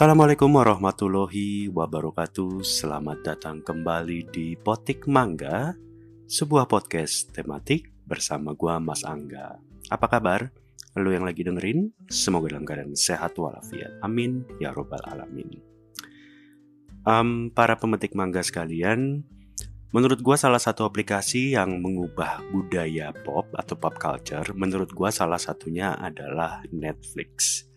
Assalamualaikum warahmatullahi wabarakatuh. Selamat datang kembali di Potik Mangga, sebuah podcast tematik bersama gua Mas Angga. Apa kabar? Lu yang lagi dengerin, semoga dalam keadaan sehat walafiat. Amin ya robbal alamin. Um, para pemetik mangga sekalian, menurut gua salah satu aplikasi yang mengubah budaya pop atau pop culture, menurut gua salah satunya adalah Netflix.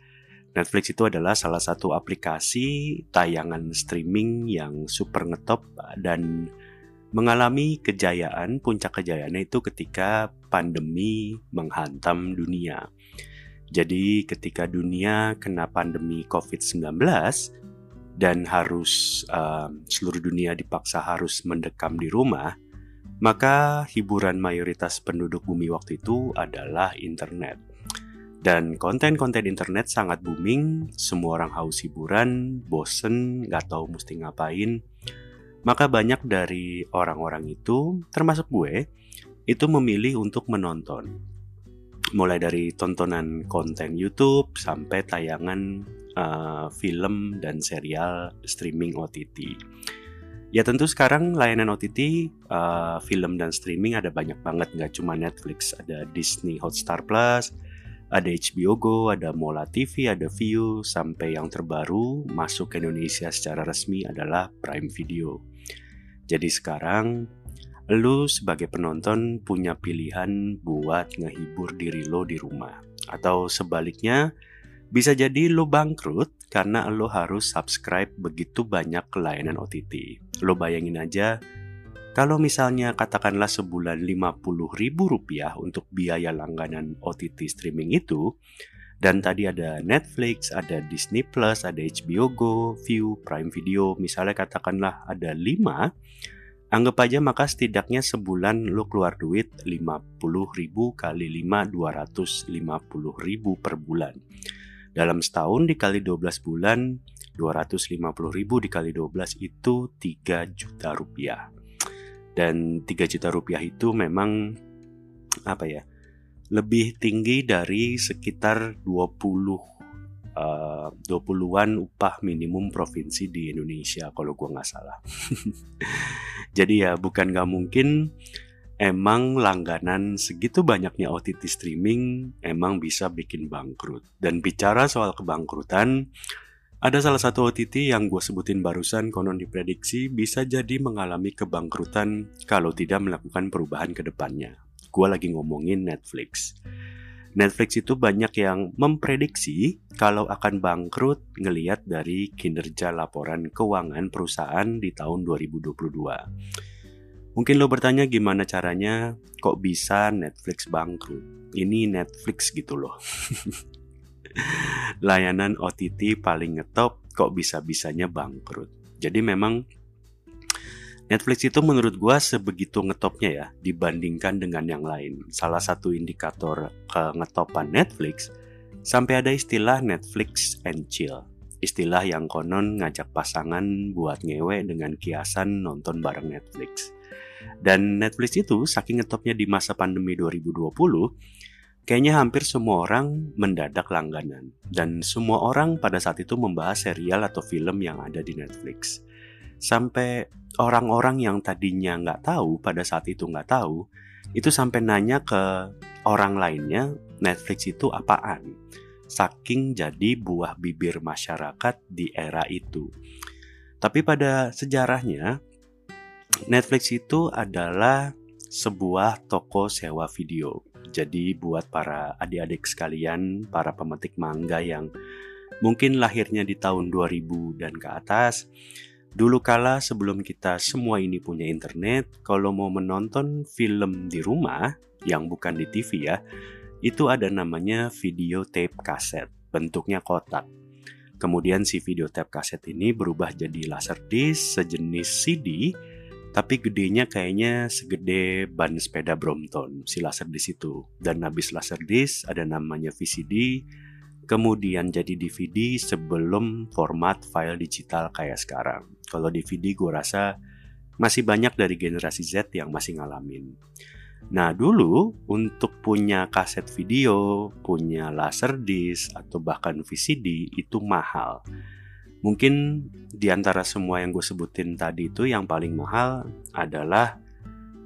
Netflix itu adalah salah satu aplikasi tayangan streaming yang super ngetop dan mengalami kejayaan, puncak kejayaannya itu ketika pandemi menghantam dunia. Jadi ketika dunia kena pandemi COVID-19 dan harus uh, seluruh dunia dipaksa harus mendekam di rumah, maka hiburan mayoritas penduduk bumi waktu itu adalah internet dan konten-konten internet sangat booming, semua orang haus hiburan, bosen, gak tahu mesti ngapain. Maka banyak dari orang-orang itu, termasuk gue, itu memilih untuk menonton. Mulai dari tontonan konten YouTube sampai tayangan uh, film dan serial streaming OTT. Ya tentu sekarang layanan OTT, uh, film dan streaming ada banyak banget, nggak cuma Netflix, ada Disney Hotstar Plus, ada HBO Go, ada Mola TV, ada View, sampai yang terbaru masuk ke Indonesia secara resmi adalah Prime Video. Jadi sekarang lu sebagai penonton punya pilihan buat ngehibur diri lo di rumah. Atau sebaliknya, bisa jadi lo bangkrut karena lo harus subscribe begitu banyak layanan OTT. Lo bayangin aja kalau misalnya katakanlah sebulan 50 ribu rupiah untuk biaya langganan OTT streaming itu, dan tadi ada Netflix, ada Disney Plus, ada HBO Go, View, Prime Video, misalnya katakanlah ada 5, anggap aja maka setidaknya sebulan lo keluar duit 50 ribu kali 5, 250 ribu per bulan. Dalam setahun dikali 12 bulan, 250 ribu dikali 12 itu 3 juta rupiah dan 3 juta rupiah itu memang apa ya lebih tinggi dari sekitar 20 uh, 20-an upah minimum provinsi di Indonesia kalau gua nggak salah. Jadi ya bukan nggak mungkin emang langganan segitu banyaknya OTT streaming emang bisa bikin bangkrut. Dan bicara soal kebangkrutan ada salah satu OTT yang gue sebutin barusan konon diprediksi bisa jadi mengalami kebangkrutan kalau tidak melakukan perubahan ke depannya. Gue lagi ngomongin Netflix. Netflix itu banyak yang memprediksi kalau akan bangkrut ngeliat dari kinerja laporan keuangan perusahaan di tahun 2022. Mungkin lo bertanya gimana caranya kok bisa Netflix bangkrut? Ini Netflix gitu loh. layanan OTT paling ngetop kok bisa-bisanya bangkrut. Jadi memang Netflix itu menurut gua sebegitu ngetopnya ya dibandingkan dengan yang lain. Salah satu indikator kengetopan Netflix sampai ada istilah Netflix and chill. Istilah yang konon ngajak pasangan buat ngewe dengan kiasan nonton bareng Netflix. Dan Netflix itu saking ngetopnya di masa pandemi 2020 Kayaknya hampir semua orang mendadak langganan, dan semua orang pada saat itu membahas serial atau film yang ada di Netflix. Sampai orang-orang yang tadinya nggak tahu pada saat itu nggak tahu, itu sampai nanya ke orang lainnya Netflix itu apaan. Saking jadi buah bibir masyarakat di era itu. Tapi pada sejarahnya, Netflix itu adalah sebuah toko sewa video jadi buat para adik-adik sekalian, para pemetik mangga yang mungkin lahirnya di tahun 2000 dan ke atas, dulu kala sebelum kita semua ini punya internet, kalau mau menonton film di rumah yang bukan di TV ya, itu ada namanya video tape kaset, bentuknya kotak. Kemudian si video tape kaset ini berubah jadi laserdisc sejenis CD tapi gedenya kayaknya segede ban sepeda Brompton si laser di situ dan habis laser disc ada namanya VCD kemudian jadi DVD sebelum format file digital kayak sekarang. Kalau DVD gue rasa masih banyak dari generasi Z yang masih ngalamin. Nah dulu untuk punya kaset video, punya laser disc atau bahkan VCD itu mahal Mungkin di antara semua yang gue sebutin tadi itu yang paling mahal adalah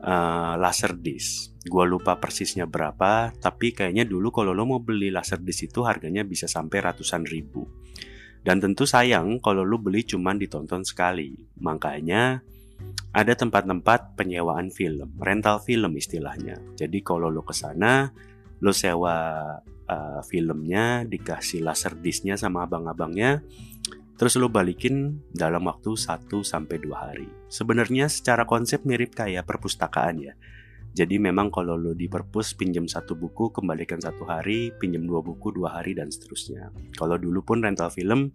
uh, laser disc. Gue lupa persisnya berapa, tapi kayaknya dulu kalau lo mau beli laser disc itu harganya bisa sampai ratusan ribu. Dan tentu sayang kalau lo beli cuman ditonton sekali. Makanya ada tempat-tempat penyewaan film, rental film istilahnya. Jadi kalau lo ke sana, lo sewa uh, filmnya, dikasih laser discnya sama abang-abangnya, terus lo balikin dalam waktu 1 sampai 2 hari. Sebenarnya secara konsep mirip kayak perpustakaan ya. Jadi memang kalau lo di perpus pinjam satu buku kembalikan satu hari, pinjam dua buku dua hari dan seterusnya. Kalau dulu pun rental film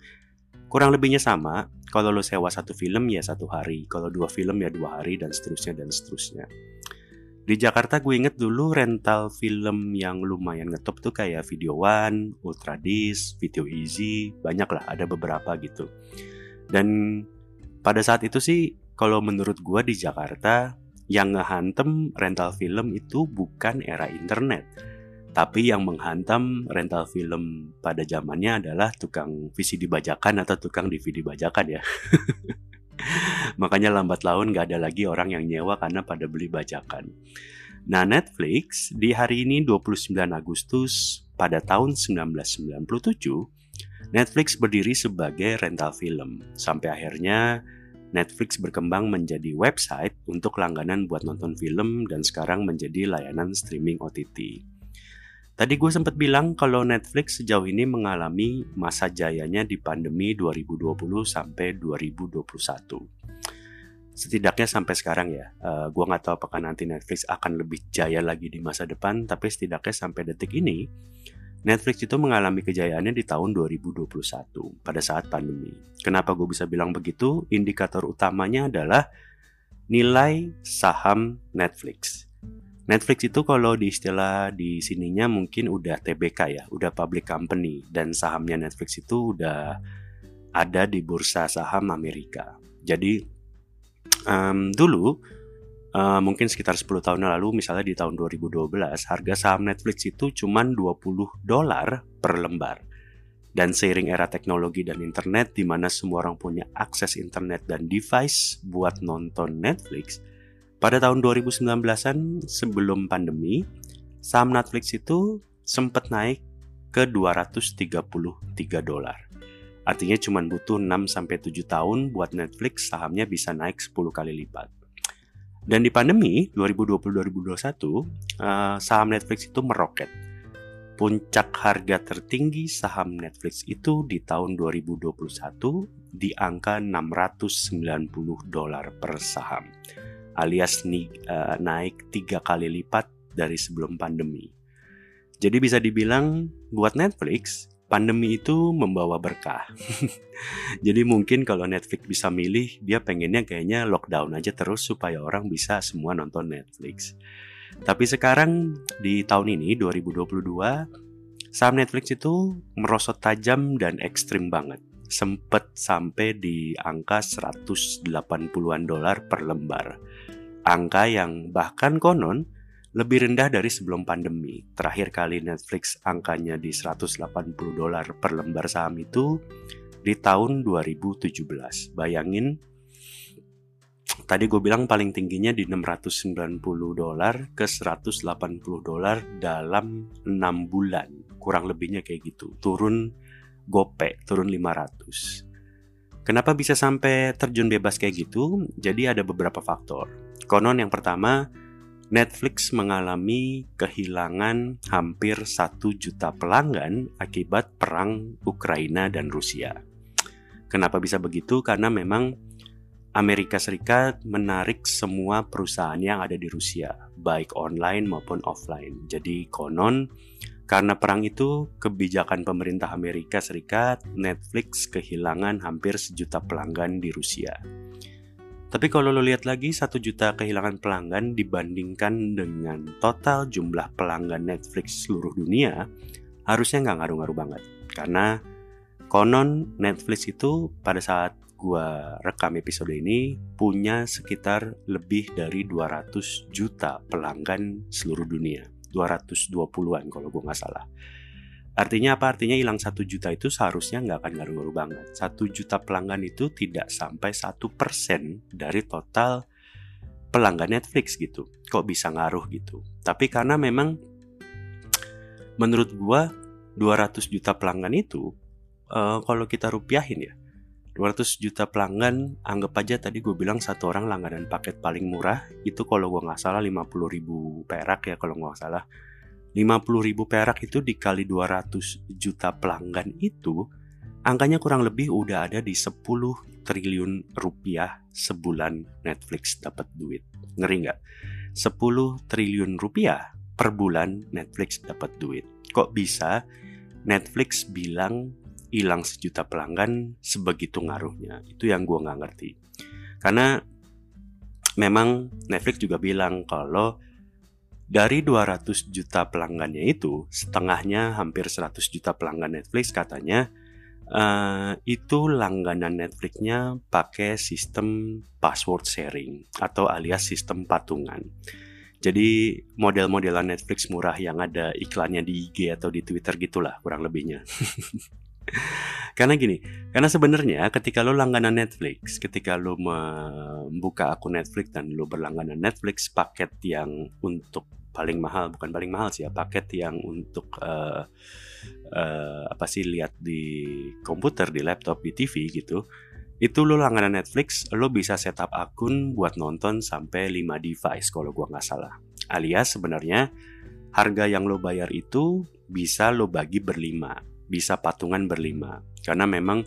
kurang lebihnya sama. Kalau lo sewa satu film ya satu hari, kalau dua film ya dua hari dan seterusnya dan seterusnya. Di Jakarta gue inget dulu rental film yang lumayan ngetop tuh kayak Video One, Ultra Disc, Video Easy, banyak lah ada beberapa gitu. Dan pada saat itu sih kalau menurut gue di Jakarta yang ngehantem rental film itu bukan era internet. Tapi yang menghantam rental film pada zamannya adalah tukang VCD bajakan atau tukang DVD bajakan ya. Makanya lambat laun gak ada lagi orang yang nyewa karena pada beli bajakan. Nah Netflix di hari ini 29 Agustus pada tahun 1997 Netflix berdiri sebagai rental film sampai akhirnya Netflix berkembang menjadi website untuk langganan buat nonton film dan sekarang menjadi layanan streaming OTT. Tadi gue sempat bilang kalau Netflix sejauh ini mengalami masa jayanya di pandemi 2020 sampai 2021. Setidaknya sampai sekarang ya, uh, eh, gue nggak tahu apakah nanti Netflix akan lebih jaya lagi di masa depan, tapi setidaknya sampai detik ini, Netflix itu mengalami kejayaannya di tahun 2021 pada saat pandemi. Kenapa gue bisa bilang begitu? Indikator utamanya adalah nilai saham Netflix. Netflix itu kalau di istilah di sininya mungkin udah TBK ya, udah public company dan sahamnya Netflix itu udah ada di bursa saham Amerika. Jadi um, dulu uh, mungkin sekitar 10 tahun lalu misalnya di tahun 2012 harga saham Netflix itu cuma 20 dolar per lembar. Dan seiring era teknologi dan internet di mana semua orang punya akses internet dan device buat nonton Netflix, pada tahun 2019-an sebelum pandemi, saham Netflix itu sempat naik ke 233 dolar. Artinya cuma butuh 6 sampai 7 tahun buat Netflix sahamnya bisa naik 10 kali lipat. Dan di pandemi 2020-2021, uh, saham Netflix itu meroket. Puncak harga tertinggi saham Netflix itu di tahun 2021 di angka 690 dolar per saham alias uh, naik tiga kali lipat dari sebelum pandemi. Jadi bisa dibilang buat Netflix, pandemi itu membawa berkah. Jadi mungkin kalau Netflix bisa milih, dia pengennya kayaknya lockdown aja terus supaya orang bisa semua nonton Netflix. Tapi sekarang di tahun ini 2022, saham Netflix itu merosot tajam dan ekstrim banget. Sempet sampai di angka 180-an dolar per lembar angka yang bahkan konon lebih rendah dari sebelum pandemi. Terakhir kali Netflix angkanya di 180 dolar per lembar saham itu di tahun 2017. Bayangin, tadi gue bilang paling tingginya di 690 dolar ke 180 dolar dalam 6 bulan. Kurang lebihnya kayak gitu. Turun gope, turun 500. Kenapa bisa sampai terjun bebas kayak gitu? Jadi ada beberapa faktor. Konon yang pertama, Netflix mengalami kehilangan hampir satu juta pelanggan akibat perang Ukraina dan Rusia. Kenapa bisa begitu? Karena memang Amerika Serikat menarik semua perusahaan yang ada di Rusia, baik online maupun offline. Jadi konon karena perang itu, kebijakan pemerintah Amerika Serikat, Netflix kehilangan hampir sejuta pelanggan di Rusia. Tapi kalau lo lihat lagi, satu juta kehilangan pelanggan dibandingkan dengan total jumlah pelanggan Netflix seluruh dunia, harusnya nggak ngaruh-ngaruh banget. Karena konon Netflix itu pada saat gua rekam episode ini punya sekitar lebih dari 200 juta pelanggan seluruh dunia. 220-an kalau gue nggak salah. Artinya apa? Artinya hilang satu juta itu seharusnya nggak akan ngaruh-ngaruh banget. Satu juta pelanggan itu tidak sampai satu persen dari total pelanggan Netflix gitu. Kok bisa ngaruh gitu? Tapi karena memang menurut gua 200 juta pelanggan itu uh, kalau kita rupiahin ya 200 juta pelanggan anggap aja tadi gue bilang satu orang langganan paket paling murah itu kalau gue nggak salah 50 ribu perak ya kalau nggak salah 50 ribu perak itu dikali 200 juta pelanggan itu angkanya kurang lebih udah ada di 10 triliun rupiah sebulan Netflix dapat duit. Ngeri nggak? 10 triliun rupiah per bulan Netflix dapat duit. Kok bisa Netflix bilang hilang sejuta pelanggan sebegitu ngaruhnya? Itu yang gue nggak ngerti. Karena memang Netflix juga bilang kalau dari 200 juta pelanggannya itu setengahnya hampir 100 juta pelanggan Netflix katanya uh, itu langganan Netflixnya pakai sistem password sharing atau alias sistem patungan. Jadi model-modelan Netflix murah yang ada iklannya di IG atau di Twitter gitulah kurang lebihnya. karena gini, karena sebenarnya ketika lo langganan Netflix, ketika lo membuka akun Netflix dan lo berlangganan Netflix paket yang untuk paling mahal, bukan paling mahal sih ya, paket yang untuk uh, uh, apa sih lihat di komputer, di laptop, di TV gitu. Itu lo langganan Netflix, lo bisa setup akun buat nonton sampai 5 device kalau gua nggak salah. Alias sebenarnya harga yang lo bayar itu bisa lo bagi berlima bisa patungan berlima karena memang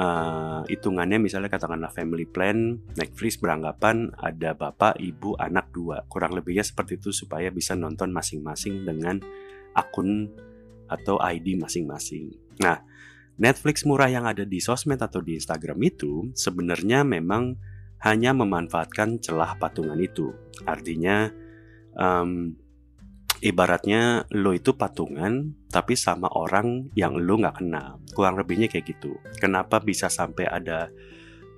uh, misalnya katakanlah family plan Netflix beranggapan ada bapak ibu anak dua. Kurang lebihnya seperti itu supaya bisa nonton masing-masing dengan akun atau ID masing-masing. Nah Netflix murah yang ada di sosmed atau di Instagram itu sebenarnya memang hanya memanfaatkan celah patungan itu. Artinya um, ibaratnya lo itu patungan tapi sama orang yang lo nggak kenal. Kurang lebihnya kayak gitu. Kenapa bisa sampai ada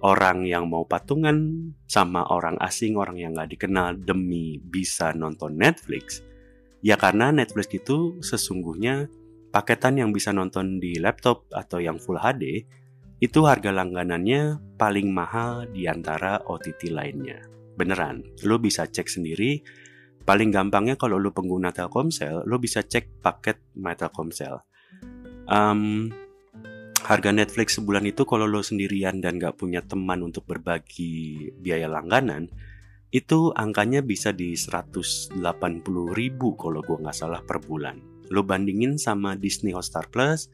orang yang mau patungan sama orang asing orang yang nggak dikenal demi bisa nonton Netflix? Ya karena Netflix itu sesungguhnya paketan yang bisa nonton di laptop atau yang full HD itu harga langganannya paling mahal di antara OTT lainnya. Beneran lo bisa cek sendiri paling gampangnya kalau lo pengguna Telkomsel, lo bisa cek paket My Telkomsel. Um, harga Netflix sebulan itu kalau lo sendirian dan gak punya teman untuk berbagi biaya langganan, itu angkanya bisa di 180 ribu kalau gue nggak salah per bulan. Lo bandingin sama Disney Hotstar Plus,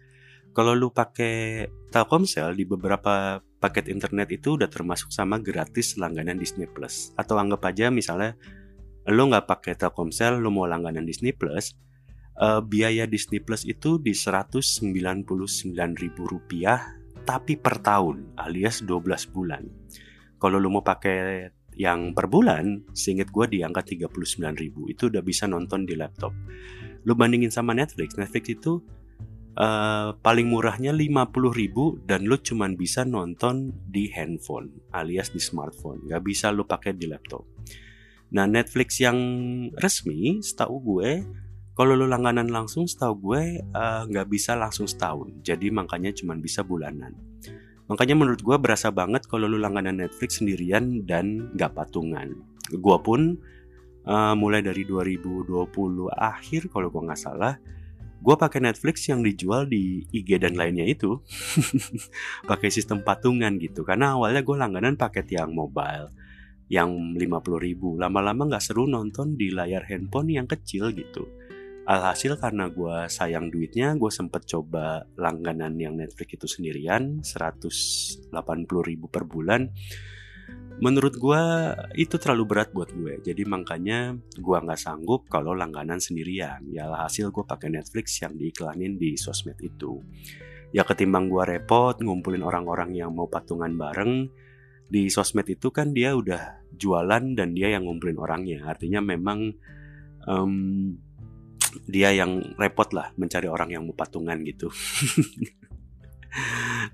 kalau lo pakai Telkomsel di beberapa paket internet itu udah termasuk sama gratis langganan Disney Plus. Atau anggap aja misalnya lo nggak pakai Telkomsel, lo mau langganan Disney Plus, uh, biaya Disney Plus itu di ribu rupiah tapi per tahun alias 12 bulan. Kalau lo mau pakai yang per bulan, seinget gue di angka ribu itu udah bisa nonton di laptop. Lo bandingin sama Netflix, Netflix itu uh, paling murahnya ribu dan lo cuman bisa nonton di handphone alias di smartphone, nggak bisa lo pakai di laptop. Nah Netflix yang resmi, setahu gue, kalau lo langganan langsung, setahu gue eh, nggak uh, bisa langsung setahun. Jadi makanya cuma bisa bulanan. Makanya menurut gue berasa banget kalau lo langganan Netflix sendirian dan nggak patungan. Gue pun uh, mulai dari 2020 akhir kalau gue nggak salah, gue pakai Netflix yang dijual di IG dan lainnya itu pakai sistem patungan gitu karena awalnya gue langganan paket yang mobile yang 50 ribu. Lama-lama nggak seru nonton di layar handphone yang kecil gitu. Alhasil karena gue sayang duitnya gue sempet coba langganan yang Netflix itu sendirian 180 ribu per bulan. Menurut gue itu terlalu berat buat gue. Jadi makanya gue nggak sanggup kalau langganan sendirian. Ya alhasil gue pakai Netflix yang diiklanin di sosmed itu. Ya ketimbang gue repot ngumpulin orang-orang yang mau patungan bareng di sosmed itu kan dia udah jualan dan dia yang ngumpulin orangnya. Artinya memang um, dia yang repot lah mencari orang yang mau patungan gitu.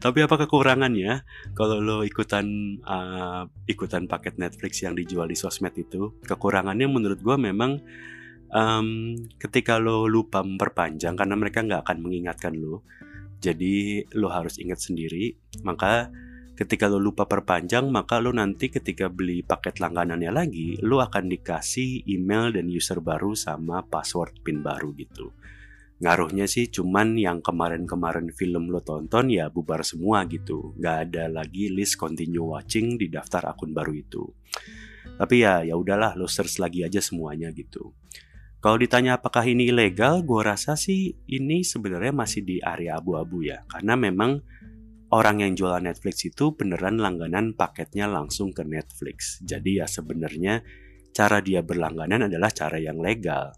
Tapi apa kekurangannya? Kalau lo ikutan uh, ikutan paket Netflix yang dijual di sosmed itu kekurangannya menurut gue memang um, ketika lo lupa memperpanjang karena mereka nggak akan mengingatkan lo jadi lo harus ingat sendiri. Maka ketika lo lupa perpanjang maka lo nanti ketika beli paket langganannya lagi lo akan dikasih email dan user baru sama password pin baru gitu. Ngaruhnya sih cuman yang kemarin-kemarin film lo tonton ya bubar semua gitu. Nggak ada lagi list continue watching di daftar akun baru itu. Tapi ya ya udahlah lo search lagi aja semuanya gitu. Kalau ditanya apakah ini ilegal, gue rasa sih ini sebenarnya masih di area abu-abu ya. Karena memang orang yang jualan Netflix itu beneran langganan paketnya langsung ke Netflix. Jadi ya sebenarnya cara dia berlangganan adalah cara yang legal.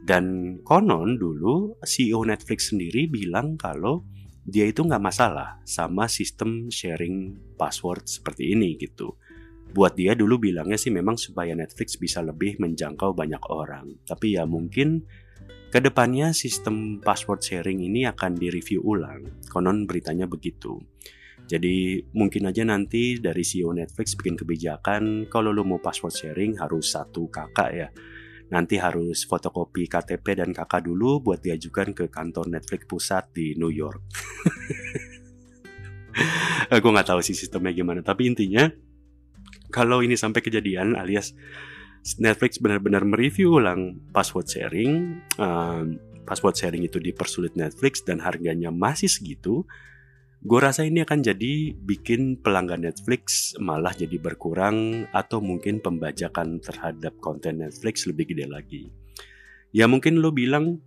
Dan konon dulu CEO Netflix sendiri bilang kalau dia itu nggak masalah sama sistem sharing password seperti ini gitu buat dia dulu bilangnya sih memang supaya Netflix bisa lebih menjangkau banyak orang. Tapi ya mungkin ke depannya sistem password sharing ini akan direview ulang. Konon beritanya begitu. Jadi mungkin aja nanti dari CEO Netflix bikin kebijakan kalau lo mau password sharing harus satu kakak ya. Nanti harus fotokopi KTP dan kakak dulu buat diajukan ke kantor Netflix pusat di New York. Gue nggak tahu sih sistemnya gimana, tapi intinya kalau ini sampai kejadian alias Netflix benar-benar mereview ulang password sharing, um, password sharing itu dipersulit Netflix dan harganya masih segitu, gue rasa ini akan jadi bikin pelanggan Netflix malah jadi berkurang atau mungkin pembajakan terhadap konten Netflix lebih gede lagi. Ya mungkin lo bilang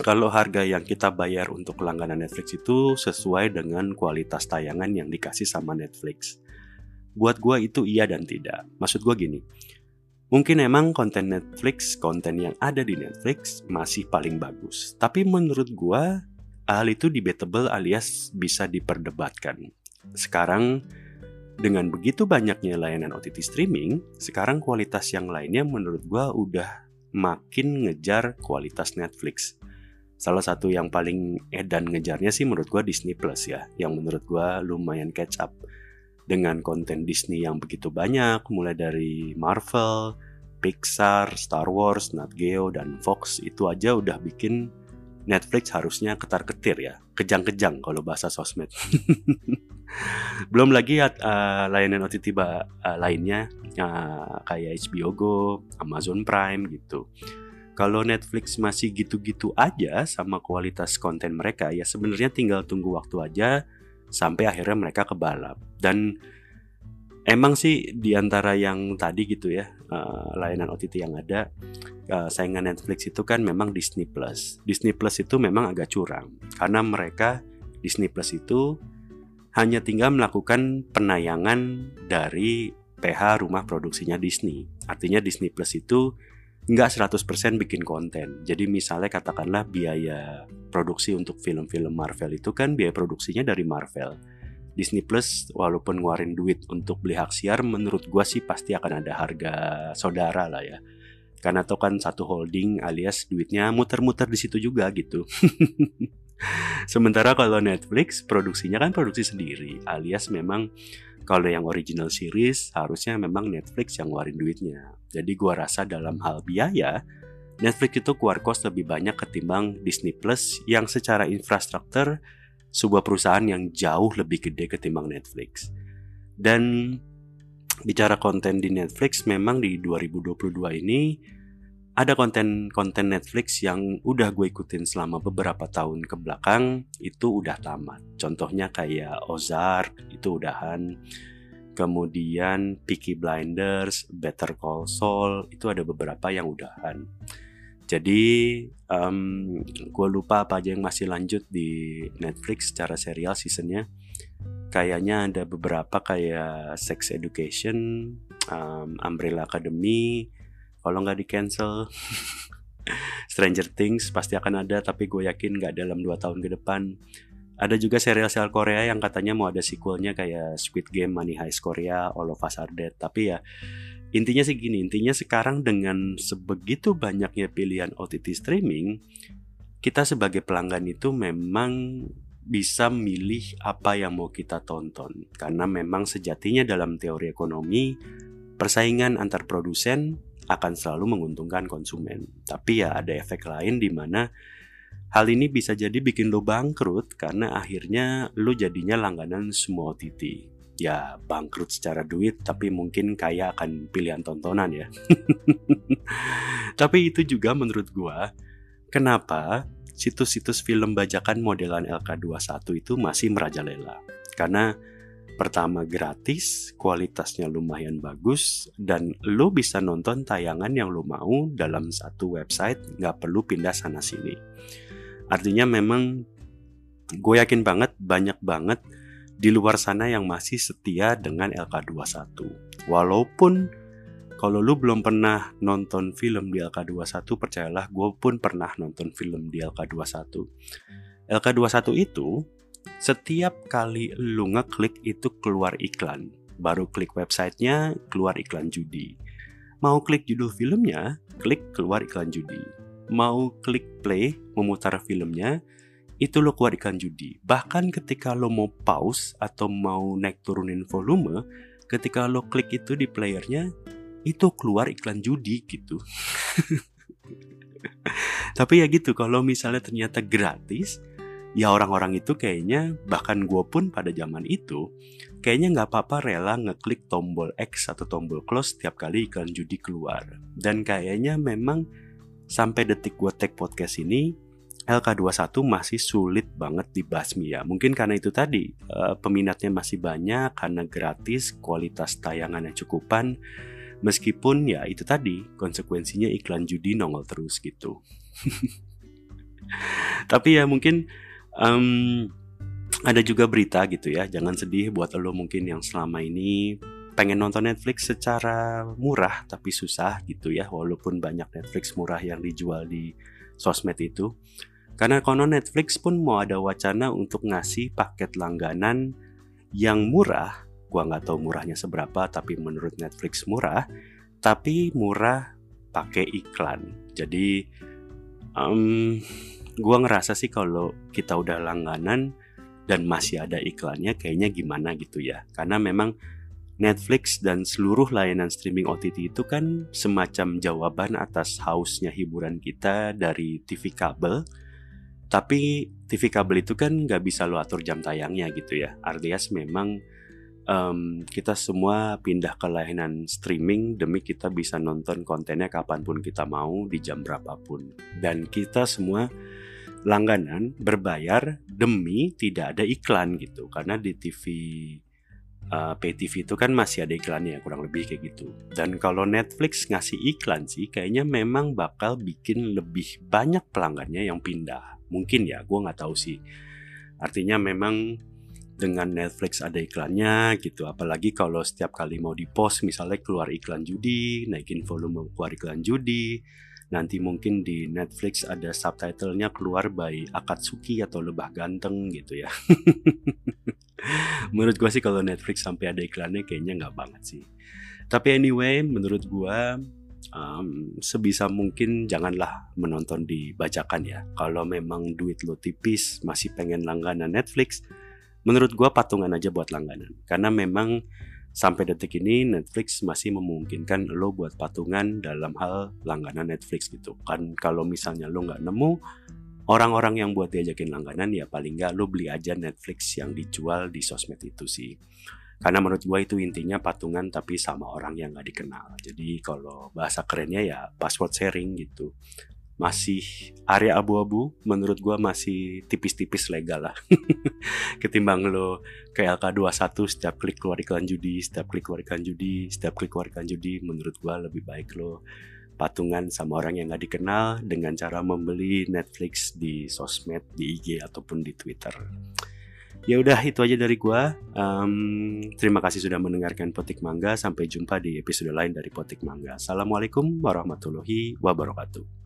kalau harga yang kita bayar untuk langganan Netflix itu sesuai dengan kualitas tayangan yang dikasih sama Netflix. Buat gue itu iya dan tidak. Maksud gue gini, mungkin emang konten Netflix, konten yang ada di Netflix masih paling bagus. Tapi menurut gue, hal itu debatable alias bisa diperdebatkan. Sekarang, dengan begitu banyaknya layanan OTT streaming, sekarang kualitas yang lainnya menurut gue udah makin ngejar kualitas Netflix. Salah satu yang paling edan ngejarnya sih menurut gue Disney Plus ya, yang menurut gue lumayan catch up dengan konten Disney yang begitu banyak, mulai dari Marvel, Pixar, Star Wars, Nat Geo, dan Fox itu aja udah bikin Netflix harusnya ketar-ketir ya, kejang-kejang kalau bahasa sosmed. Belum lagi uh, layanan OTT uh, lainnya uh, kayak HBO Go, Amazon Prime gitu. Kalau Netflix masih gitu-gitu aja sama kualitas konten mereka ya sebenarnya tinggal tunggu waktu aja sampai akhirnya mereka kebalap. Dan emang sih di antara yang tadi gitu ya uh, layanan OTT yang ada uh, saingan Netflix itu kan memang Disney Plus. Disney Plus itu memang agak curang karena mereka Disney Plus itu hanya tinggal melakukan penayangan dari PH rumah produksinya Disney. Artinya Disney Plus itu nggak 100% bikin konten. Jadi misalnya katakanlah biaya produksi untuk film-film Marvel itu kan biaya produksinya dari Marvel. Disney Plus walaupun ngeluarin duit untuk beli hak siar menurut gua sih pasti akan ada harga saudara lah ya. Karena itu kan satu holding alias duitnya muter-muter di situ juga gitu. Sementara kalau Netflix produksinya kan produksi sendiri alias memang kalau yang original series harusnya memang Netflix yang ngeluarin duitnya. Jadi gua rasa dalam hal biaya, Netflix itu keluar cost lebih banyak ketimbang Disney Plus yang secara infrastruktur sebuah perusahaan yang jauh lebih gede ketimbang Netflix. Dan bicara konten di Netflix memang di 2022 ini ada konten-konten Netflix yang udah gue ikutin selama beberapa tahun ke belakang itu udah tamat. Contohnya kayak Ozark itu udahan. Kemudian Peaky Blinders, Better Call Saul itu ada beberapa yang udahan. Jadi um, gue lupa apa aja yang masih lanjut di Netflix secara serial seasonnya. Kayaknya ada beberapa kayak Sex Education, um, Umbrella Academy, kalau nggak di cancel Stranger Things pasti akan ada tapi gue yakin nggak dalam 2 tahun ke depan. Ada juga serial-serial Korea yang katanya mau ada sequelnya kayak Squid Game, Money Heist Korea, All of Us Are Dead. Tapi ya intinya sih gini intinya sekarang dengan sebegitu banyaknya pilihan OTT streaming kita sebagai pelanggan itu memang bisa milih apa yang mau kita tonton. Karena memang sejatinya dalam teori ekonomi persaingan antar produsen akan selalu menguntungkan konsumen. Tapi ya ada efek lain di mana hal ini bisa jadi bikin lo bangkrut karena akhirnya lo jadinya langganan semua OTT. Ya bangkrut secara duit tapi mungkin kaya akan pilihan tontonan ya. tapi itu juga menurut gua kenapa situs-situs film bajakan modelan LK21 itu masih merajalela. Karena pertama gratis, kualitasnya lumayan bagus, dan lo bisa nonton tayangan yang lo mau dalam satu website, nggak perlu pindah sana sini. Artinya memang gue yakin banget banyak banget di luar sana yang masih setia dengan LK21. Walaupun kalau lu belum pernah nonton film di LK21, percayalah gue pun pernah nonton film di LK21. LK21 itu setiap kali lu ngeklik itu keluar iklan. Baru klik websitenya, keluar iklan judi. Mau klik judul filmnya, klik keluar iklan judi. Mau klik play, memutar filmnya, itu lo keluar iklan judi. Bahkan ketika lo mau pause atau mau naik turunin volume, ketika lo klik itu di playernya, itu keluar iklan judi gitu. Tapi ya gitu, kalau misalnya ternyata gratis, ya orang-orang itu kayaknya bahkan gue pun pada zaman itu kayaknya nggak apa-apa rela ngeklik tombol X atau tombol close setiap kali iklan judi keluar. Dan kayaknya memang sampai detik gue take podcast ini LK21 masih sulit banget dibasmi ya. Mungkin karena itu tadi uh, peminatnya masih banyak karena gratis kualitas tayangannya cukupan. Meskipun ya itu tadi konsekuensinya iklan judi nongol terus gitu. Tapi ya mungkin um, ada juga berita gitu ya jangan sedih buat lo mungkin yang selama ini pengen nonton Netflix secara murah tapi susah gitu ya walaupun banyak Netflix murah yang dijual di sosmed itu. Karena konon Netflix pun mau ada wacana untuk ngasih paket langganan yang murah. Gua nggak tahu murahnya seberapa tapi menurut Netflix murah tapi murah pakai iklan. Jadi um, gue ngerasa sih kalau kita udah langganan dan masih ada iklannya kayaknya gimana gitu ya. Karena memang Netflix dan seluruh layanan streaming OTT itu kan semacam jawaban atas hausnya hiburan kita dari TV kabel. Tapi TV kabel itu kan nggak bisa lo atur jam tayangnya gitu ya. Artinya memang um, kita semua pindah ke layanan streaming demi kita bisa nonton kontennya kapan pun kita mau di jam berapapun. Dan kita semua langganan berbayar demi tidak ada iklan gitu. Karena di TV uh, pay TV itu kan masih ada iklannya kurang lebih kayak gitu. Dan kalau Netflix ngasih iklan sih kayaknya memang bakal bikin lebih banyak pelanggannya yang pindah. Mungkin ya gue nggak tahu sih. Artinya memang dengan Netflix ada iklannya gitu apalagi kalau setiap kali mau di post misalnya keluar iklan judi naikin volume keluar iklan judi nanti mungkin di Netflix ada subtitlenya keluar by Akatsuki atau Lebah Ganteng gitu ya. menurut gue sih kalau Netflix sampai ada iklannya kayaknya nggak banget sih. Tapi anyway, menurut gue um, sebisa mungkin janganlah menonton di bajakan ya. Kalau memang duit lo tipis, masih pengen langganan Netflix, menurut gue patungan aja buat langganan. Karena memang sampai detik ini Netflix masih memungkinkan lo buat patungan dalam hal langganan Netflix gitu. Kan kalau misalnya lo nggak nemu orang-orang yang buat diajakin langganan ya paling nggak lo beli aja Netflix yang dijual di sosmed itu sih. Karena menurut gue itu intinya patungan tapi sama orang yang nggak dikenal. Jadi kalau bahasa kerennya ya password sharing gitu masih area abu-abu menurut gue masih tipis-tipis legal lah. Ketimbang lo ke LK21 setiap klik keluar iklan judi setiap klik keluar iklan judi setiap klik keluar iklan judi menurut gue lebih baik lo patungan sama orang yang gak dikenal dengan cara membeli Netflix di sosmed di IG ataupun di Twitter. Ya udah itu aja dari gue um, terima kasih sudah mendengarkan Potik Mangga. Sampai jumpa di episode lain dari Potik Mangga. Assalamualaikum warahmatullahi wabarakatuh